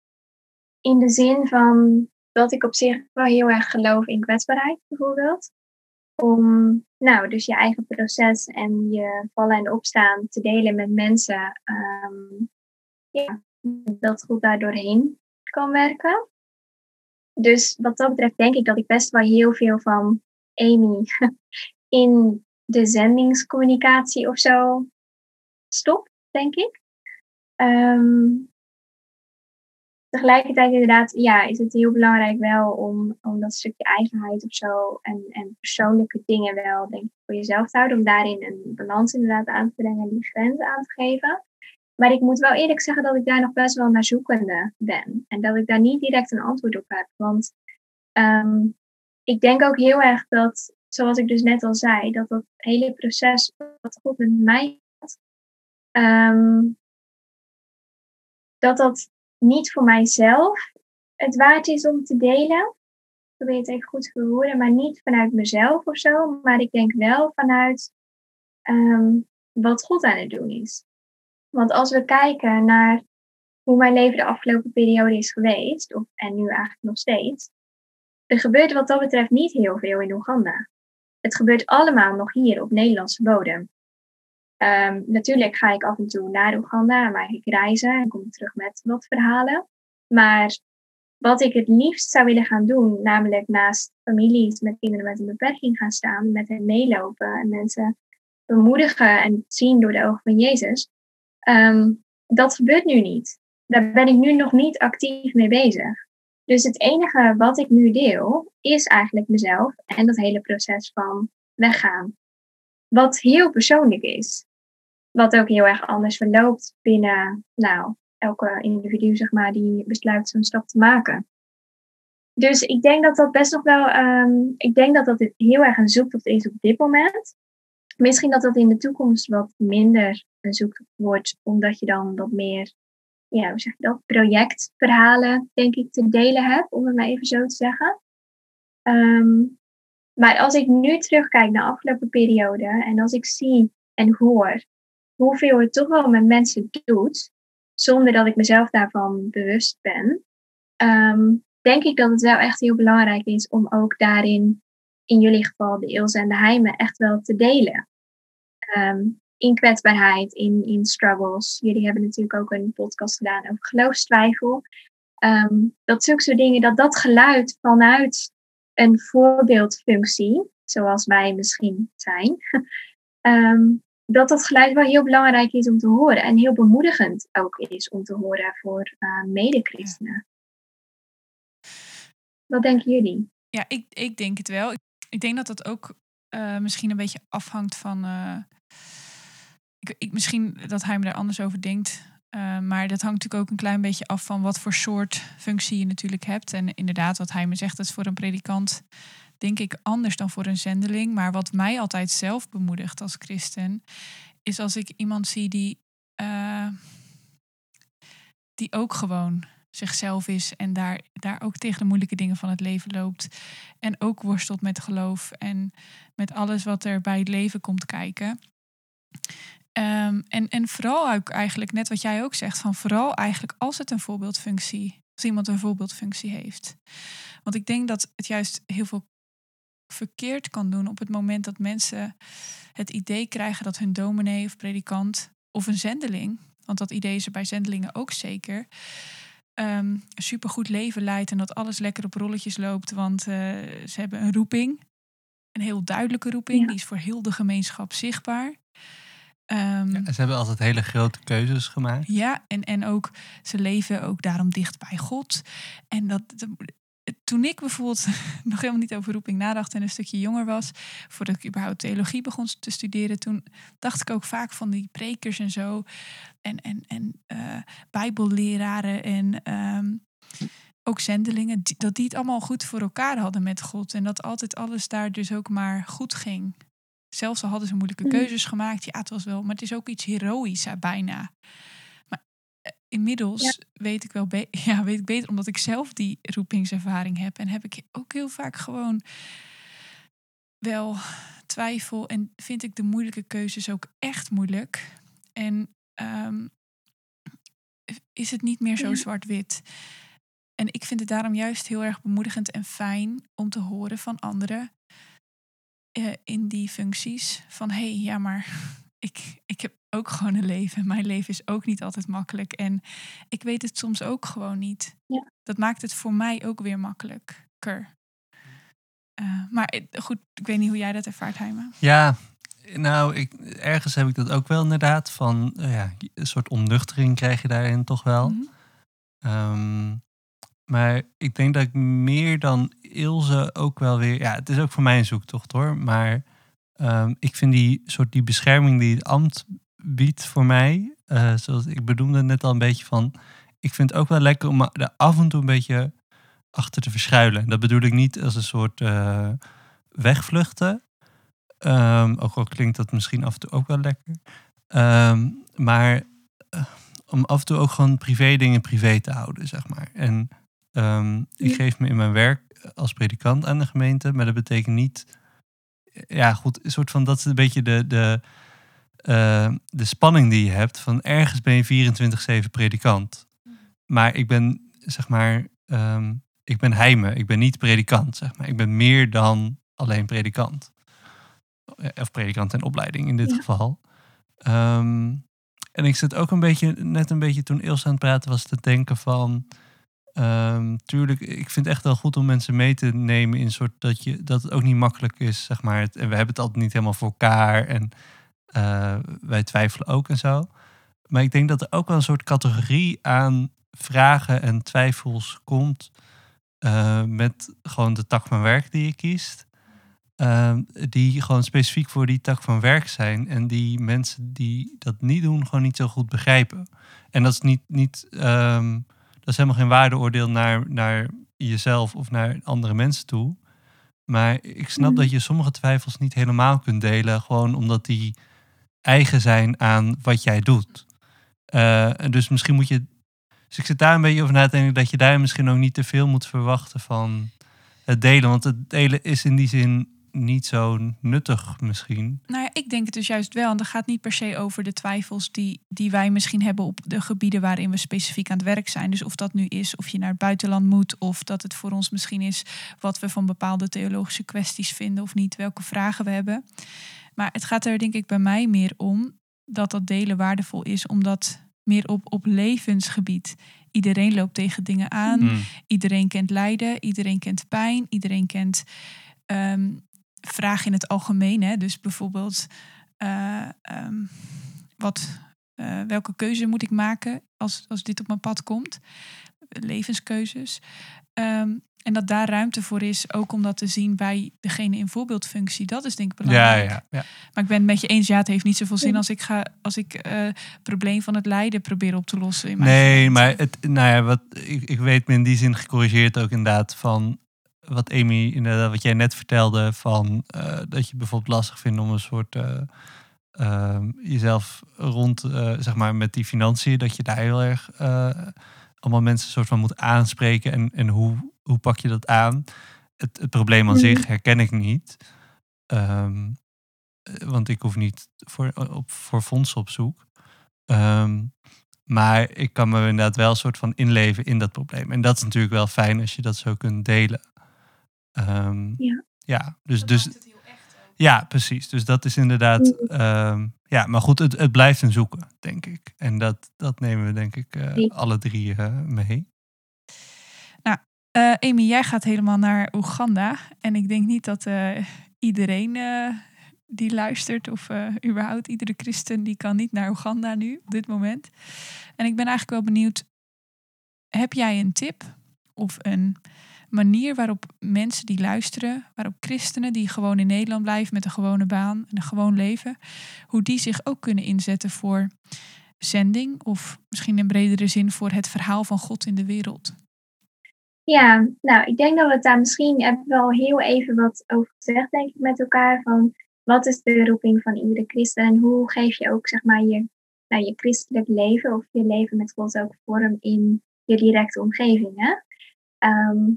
In de zin van dat ik op zich wel heel erg geloof in kwetsbaarheid, bijvoorbeeld. Om nou, dus je eigen proces en je vallen en opstaan te delen met mensen. Um, ja, dat goed daar doorheen kan werken. Dus wat dat betreft denk ik dat ik best wel heel veel van Amy in de zendingscommunicatie of zo stop, denk ik. Um, tegelijkertijd inderdaad, ja, is het heel belangrijk wel om, om dat stukje eigenheid of zo en, en persoonlijke dingen wel, denk ik, voor jezelf te houden. Om daarin een balans inderdaad aan te brengen en die grens aan te geven. Maar ik moet wel eerlijk zeggen dat ik daar nog best wel naar zoekende ben. En dat ik daar niet direct een antwoord op heb. Want um, ik denk ook heel erg dat, zoals ik dus net al zei, dat dat hele proces wat God met mij had, um, dat dat niet voor mijzelf het waard is om te delen. Ik probeer het even goed te verwoorden, maar niet vanuit mezelf of zo. Maar ik denk wel vanuit um, wat God aan het doen is. Want als we kijken naar hoe mijn leven de afgelopen periode is geweest, of, en nu eigenlijk nog steeds, er gebeurt wat dat betreft niet heel veel in Oeganda. Het gebeurt allemaal nog hier op Nederlandse bodem. Um, natuurlijk ga ik af en toe naar Oeganda, maar ik reizen en kom terug met wat verhalen. Maar wat ik het liefst zou willen gaan doen, namelijk naast families met kinderen met een beperking gaan staan, met hen meelopen en mensen bemoedigen en zien door de ogen van Jezus, um, dat gebeurt nu niet. Daar ben ik nu nog niet actief mee bezig. Dus het enige wat ik nu deel, is eigenlijk mezelf en dat hele proces van weggaan. Wat heel persoonlijk is. Wat ook heel erg anders verloopt binnen nou, elke individu, zeg maar, die besluit zo'n stap te maken. Dus ik denk dat dat best nog wel, um, ik denk dat dat heel erg een zoektocht is op dit moment. Misschien dat dat in de toekomst wat minder een zoektocht wordt, omdat je dan wat meer, ja, hoe zeg je dat, projectverhalen, denk ik, te delen hebt, om het maar even zo te zeggen. Um, maar als ik nu terugkijk naar de afgelopen periode en als ik zie en hoor hoeveel het toch wel met mensen doet, zonder dat ik mezelf daarvan bewust ben, um, denk ik dat het wel echt heel belangrijk is om ook daarin, in jullie geval de eels en de heimen, echt wel te delen. Um, in kwetsbaarheid, in, in struggles. Jullie hebben natuurlijk ook een podcast gedaan over geloofstwijfel. Dat zulke soort dingen, dat dat geluid vanuit een voorbeeldfunctie, zoals wij misschien zijn, um, dat dat geluid wel heel belangrijk is om te horen en heel bemoedigend ook is om te horen voor uh, mede-christenen. Wat denken jullie? Ja, ik, ik denk het wel. Ik denk dat dat ook uh, misschien een beetje afhangt van. Ik, ik, misschien dat hij me daar anders over denkt. Uh, maar dat hangt natuurlijk ook een klein beetje af van wat voor soort functie je natuurlijk hebt. En inderdaad, wat hij me zegt, dat is voor een predikant denk ik anders dan voor een zendeling. Maar wat mij altijd zelf bemoedigt als christen, is als ik iemand zie die, uh, die ook gewoon zichzelf is en daar, daar ook tegen de moeilijke dingen van het leven loopt. En ook worstelt met geloof en met alles wat er bij het leven komt kijken. Um, en, en vooral ook eigenlijk, net wat jij ook zegt, van vooral eigenlijk als het een voorbeeldfunctie, als iemand een voorbeeldfunctie heeft. Want ik denk dat het juist heel veel verkeerd kan doen op het moment dat mensen het idee krijgen dat hun dominee of predikant of een zendeling, want dat idee is er bij zendelingen ook zeker, um, een supergoed leven leidt en dat alles lekker op rolletjes loopt, want uh, ze hebben een roeping, een heel duidelijke roeping, ja. die is voor heel de gemeenschap zichtbaar. Um, ja, ze hebben altijd hele grote keuzes gemaakt. Ja, en, en ook ze leven ook daarom dicht bij God. En dat, toen ik bijvoorbeeld nog helemaal niet over roeping nadacht en een stukje jonger was, voordat ik überhaupt theologie begon te studeren, toen dacht ik ook vaak van die prekers en zo, en, en, en uh, bijbelleraren en ehm, ook zendelingen, dat die het allemaal goed voor elkaar hadden met God en dat altijd alles daar dus ook maar goed ging. Zelfs al hadden ze moeilijke mm. keuzes gemaakt, ja, het was wel, maar het is ook iets heroïs bijna inmiddels weet ik wel ja, weet ik beter, omdat ik zelf die roepingservaring heb. En heb ik ook heel vaak gewoon wel twijfel en vind ik de moeilijke keuzes ook echt moeilijk. En um, is het niet meer zo zwart-wit. En ik vind het daarom juist heel erg bemoedigend en fijn om te horen van anderen uh, in die functies. Van hé, hey, ja, maar ik, ik heb ook gewoon een leven. Mijn leven is ook niet altijd makkelijk. En ik weet het soms ook gewoon niet. Ja. Dat maakt het voor mij ook weer makkelijker. Uh, maar goed, ik weet niet hoe jij dat ervaart, Heima. Ja, nou, ik, ergens heb ik dat ook wel inderdaad. Van uh, ja, een soort onnuchtering krijg je daarin toch wel. Mm -hmm. Maar ik denk dat ik meer dan Ilse ook wel weer... Ja, het is ook voor mij een zoektocht hoor. Maar um, ik vind die soort die bescherming die het ambt biedt voor mij, uh, zoals ik bedoelde net al een beetje van, ik vind het ook wel lekker om er af en toe een beetje achter te verschuilen. Dat bedoel ik niet als een soort uh, wegvluchten. Um, ook al klinkt dat misschien af en toe ook wel lekker. Um, maar uh, om af en toe ook gewoon privé dingen privé te houden, zeg maar. En um, ik geef me in mijn werk als predikant aan de gemeente, maar dat betekent niet ja, goed, een soort van, dat is een beetje de, de, uh, de spanning die je hebt. Van ergens ben je 24-7 predikant. Maar ik ben, zeg maar, um, ik ben heime. Ik ben niet predikant, zeg maar. Ik ben meer dan alleen predikant. Of predikant in opleiding in dit geval. Um, en ik zit ook een beetje, net een beetje toen Ilse aan het praten was, te denken van... Um, tuurlijk, ik vind het echt wel goed om mensen mee te nemen in soort dat, je, dat het ook niet makkelijk is, zeg maar. en we hebben het altijd niet helemaal voor elkaar en uh, wij twijfelen ook en zo. Maar ik denk dat er ook wel een soort categorie aan vragen en twijfels komt uh, met gewoon de tak van werk die je kiest. Uh, die gewoon specifiek voor die tak van werk zijn en die mensen die dat niet doen gewoon niet zo goed begrijpen. En dat is niet, niet um, dat is helemaal geen waardeoordeel naar, naar jezelf of naar andere mensen toe. Maar ik snap mhm. dat je sommige twijfels niet helemaal kunt delen, gewoon omdat die eigen zijn aan wat jij doet. Uh, dus misschien moet je. Dus ik zit daar een beetje over na te denken dat je daar misschien ook niet te veel moet verwachten van het delen. Want het delen is in die zin niet zo nuttig misschien. Nou ja, ik denk het dus juist wel. En dat gaat niet per se over de twijfels die, die wij misschien hebben op de gebieden waarin we specifiek aan het werk zijn. Dus of dat nu is of je naar het buitenland moet, of dat het voor ons misschien is wat we van bepaalde theologische kwesties vinden of niet, welke vragen we hebben. Maar het gaat er denk ik bij mij meer om dat dat delen waardevol is, omdat meer op, op levensgebied. Iedereen loopt tegen dingen aan. Hmm. Iedereen kent lijden. Iedereen kent pijn. Iedereen kent um, vragen in het algemeen. Hè? Dus bijvoorbeeld, uh, um, wat, uh, welke keuze moet ik maken als, als dit op mijn pad komt? Levenskeuzes. Um, en dat daar ruimte voor is, ook om dat te zien bij degene in voorbeeldfunctie. Dat is denk ik belangrijk. Ja, ja, ja. Maar ik ben het met je eens, ja, het heeft niet zoveel zin als ik ga als ik uh, probleem van het lijden probeer op te lossen. In mijn nee, maar het, nou ja, wat, ik, ik weet me in die zin gecorrigeerd ook inderdaad van wat Amy, inderdaad, wat jij net vertelde, van uh, dat je bijvoorbeeld lastig vindt om een soort uh, uh, jezelf rond, zeg maar, met die financiën, dat je daar heel erg allemaal mensen soort van moet aanspreken en, en hoe, hoe pak je dat aan? Het, het probleem aan zich mhm. herken ik niet. Um, want ik hoef niet voor, op, voor fondsen op zoek. Um, maar ik kan me inderdaad wel een soort van inleven in dat probleem. En dat is natuurlijk wel fijn als je dat zo kunt delen. Um, ja. Ja, dus. Dat dus ja, precies. Dus dat is inderdaad. Um, ja, maar goed, het, het blijft een zoeken, denk ik. En dat, dat nemen we, denk ik, uh, alle drie uh, mee. Nou, uh, Amy, jij gaat helemaal naar Oeganda. En ik denk niet dat iedereen die luistert, of überhaupt iedere christen, die kan niet naar Oeganda nu, op dit moment. En ik ben eigenlijk wel benieuwd: heb jij een tip of een manier waarop mensen die luisteren, waarop christenen die gewoon in Nederland blijven met een gewone baan en een gewoon leven, hoe die zich ook kunnen inzetten voor zending of misschien in bredere zin voor het verhaal van God in de wereld? Ja, nou, ik denk dat we het daar misschien hebben wel heel even wat over gezegd, denk ik, met elkaar. Van wat is de roeping van iedere christen en hoe geef je ook, zeg maar, je, nou, je christelijk leven of je leven met God ook vorm in je directe omgeving. Hè? Ehm,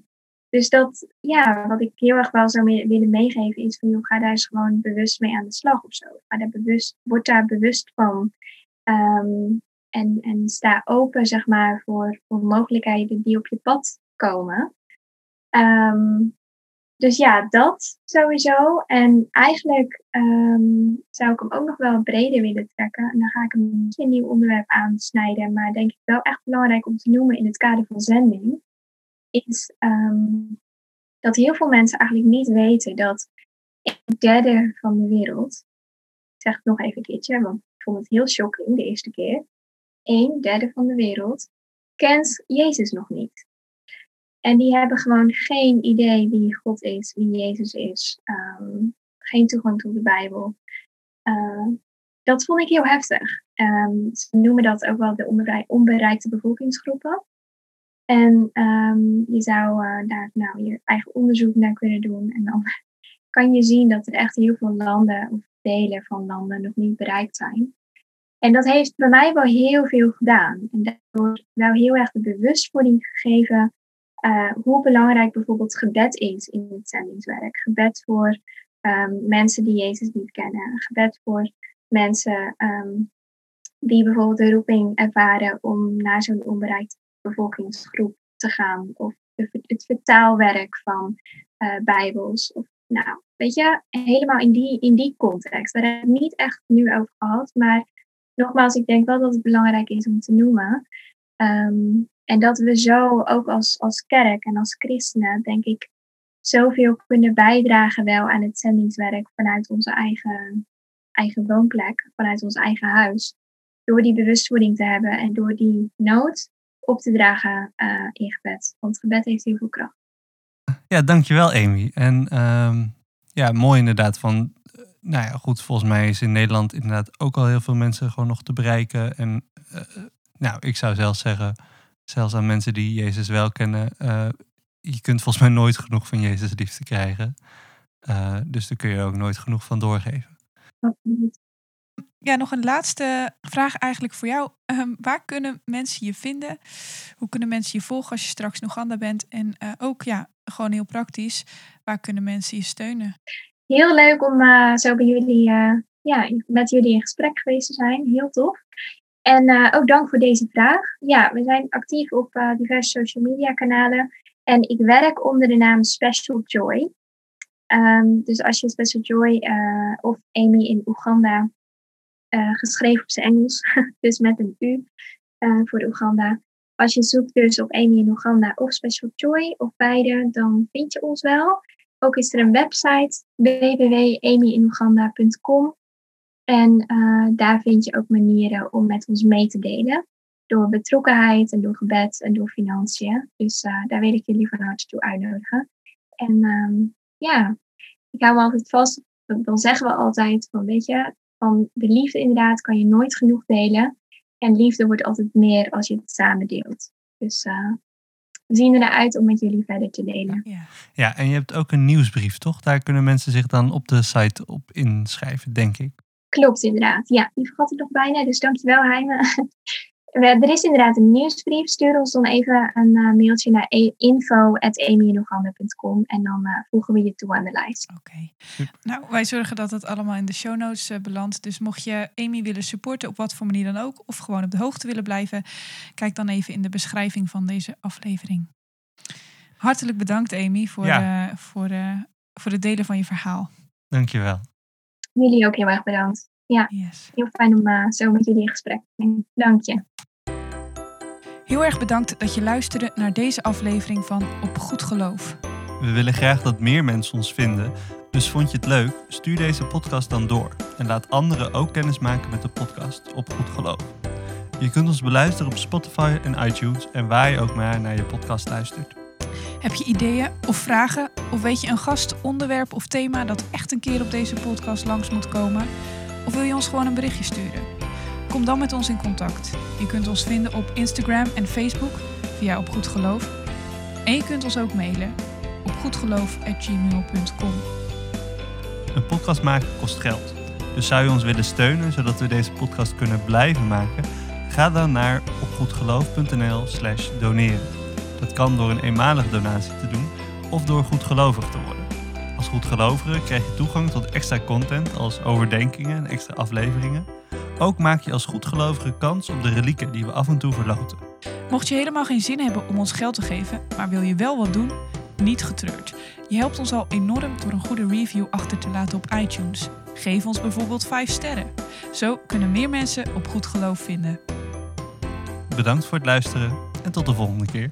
dus dat, ja, wat ik heel erg wel zou willen meegeven is van, joh, ga daar eens gewoon bewust mee aan de slag of zo. Ga daar bewust, word daar bewust van. Ehm, en, en sta open, zeg maar, voor, voor mogelijkheden die op je pad komen. Ehm, dus ja, dat sowieso. En eigenlijk ehm, zou ik hem ook nog wel breder willen trekken. En dan ga ik een een nieuw onderwerp aansnijden. Maar denk ik wel echt belangrijk om te noemen in het kader van zending. Is dat heel veel mensen eigenlijk niet weten dat een derde van de wereld. Ik zeg het nog even een keertje, want vond het heel shocking de eerste keer. Een derde van de wereld kent Jezus nog niet. En die hebben gewoon geen idee wie God is, wie Jezus is. Ehm, geen toegang tot de Bijbel. Uh, dat vond ik heel heftig. Um, ze noemen dat ook wel de onbereikte bevolkingsgroepen. En um, je zou uh, daar nou je eigen onderzoek naar kunnen doen. En dan kan je zien dat er echt heel veel landen of delen van landen nog niet bereikt zijn. En dat heeft bij mij wel heel veel gedaan. En daardoor wel heel erg de bewustwording gegeven uh, hoe belangrijk bijvoorbeeld gebed is in het zendingswerk. Gebed voor um, mensen die Jezus niet kennen. Gebed voor mensen um, die bijvoorbeeld de roeping ervaren om naar zo'n onbereikte bevolkingsgroep te gaan. Of het vertaalwerk van uh, Bijbels. Of, nou, weet je, helemaal in die, in die context. Daar heb ik niet echt nu over gehad. Maar nogmaals, ik denk wel dat het belangrijk is om te noemen. Um, en dat we zo ook als, als kerk en als christenen, denk ik, zoveel kunnen bijdragen wel aan het zendingswerk vanuit onze eigen, eigen woonplek, vanuit ons eigen huis. Door die bewustwording te hebben en door die nood op te dragen uh, in gebed. Want gebed heeft heel veel kracht. Ja, dankjewel Amy. En um, ja, mooi inderdaad van nou ja, goed, volgens mij is in Nederland inderdaad ook al heel veel mensen gewoon nog te bereiken. En uh, nou, ik zou zelfs zeggen, zelfs aan mensen die Jezus wel kennen, uh, je kunt volgens mij nooit genoeg van Jezus liefde krijgen. Dus daar kun je ook nooit genoeg van doorgeven. Ja, nog een laatste vraag eigenlijk voor jou. Um, waar kunnen mensen je vinden? Hoe kunnen mensen je volgen als je straks in Oeganda bent? En ook, ja, gewoon heel praktisch, waar kunnen mensen je steunen? Heel leuk om uh, zo bij jullie, uh, ja, met jullie in gesprek geweest te zijn. Heel tof. En ook dank voor deze vraag. Ja, we zijn actief op diverse social media kanalen. En ik werk onder de naam Special Joy. Um, dus als je Special Joy of Amy in Oeganda, geschreven op zijn Engels, dus met een U voor Oeganda. Als je zoekt dus op Amy in Oeganda of Special Joy of beide, dan vind je ons wel. Ook is er een website www.amyinouganda.com en uh, daar vind je ook manieren om met ons mee te delen. Door betrokkenheid en door gebed en door financiën. Dus uh, daar wil ik jullie van harte toe uitnodigen. En um, ja, ik hou me altijd vast. Dan zeggen we altijd van, weet je, van de liefde inderdaad kan je nooit genoeg delen. En liefde wordt altijd meer als je het samen deelt. Dus uh, we zien er naar uit om met jullie verder te delen. Ja. ja, en je hebt ook een nieuwsbrief, toch? Daar kunnen mensen zich dan op de site op inschrijven, denk ik. Klopt, inderdaad. Ja, die vergat ik nog bijna, dus dankjewel, Heime. er is inderdaad een nieuwsbrief. Stuur ons dan even een uh, mailtje naar e- en dan uh, voegen we je toe aan de lijst. Oké. Nou, wij zorgen dat het allemaal in de show notes uh, belandt. Dus mocht je Amy willen supporten op wat voor manier dan ook, of gewoon op de hoogte willen blijven, kijk dan even in de beschrijving van deze aflevering. Hartelijk bedankt, Amy, voor, ja. voor, voor het delen van je verhaal. Dankjewel. Jullie ook heel erg bedankt. Ja, yes. heel fijn om uh, zo met jullie in gesprek te zijn. Dank je. Heel erg bedankt dat je luisterde naar deze aflevering van Op Goed Geloof. We willen graag dat meer mensen ons vinden, dus vond je het leuk? Stuur deze podcast dan door en laat anderen ook kennis maken met de podcast Op Goed Geloof. Je kunt ons beluisteren op Spotify en iTunes en waar je ook maar naar je podcast luistert. Heb je ideeën of vragen? Of weet je een gast, onderwerp of thema dat echt een keer op deze podcast langs moet komen? Of wil je ons gewoon een berichtje sturen? Kom dan met ons in contact. Je kunt ons vinden op Instagram en Facebook via Op Goed Geloof. En je kunt ons ook mailen op goedgeloof.gmail.com. Een podcast maken kost geld. Dus zou je ons willen steunen zodat we deze podcast kunnen blijven maken? Ga dan naar opgoedgeloof.nl slash doneren. Dat kan door een eenmalige donatie te doen of door goedgelovig te worden. Als goedgelovige krijg je toegang tot extra content als overdenkingen en extra afleveringen. Ook maak je als goedgelovige kans op de relieken die we af en toe verloten. Mocht je helemaal geen zin hebben om ons geld te geven, maar wil je wel wat doen, niet getreurd. Je helpt ons al enorm door een goede review achter te laten op iTunes. Geef ons bijvoorbeeld 5 sterren. Zo kunnen meer mensen op goed geloof vinden. Bedankt voor het luisteren en tot de volgende keer.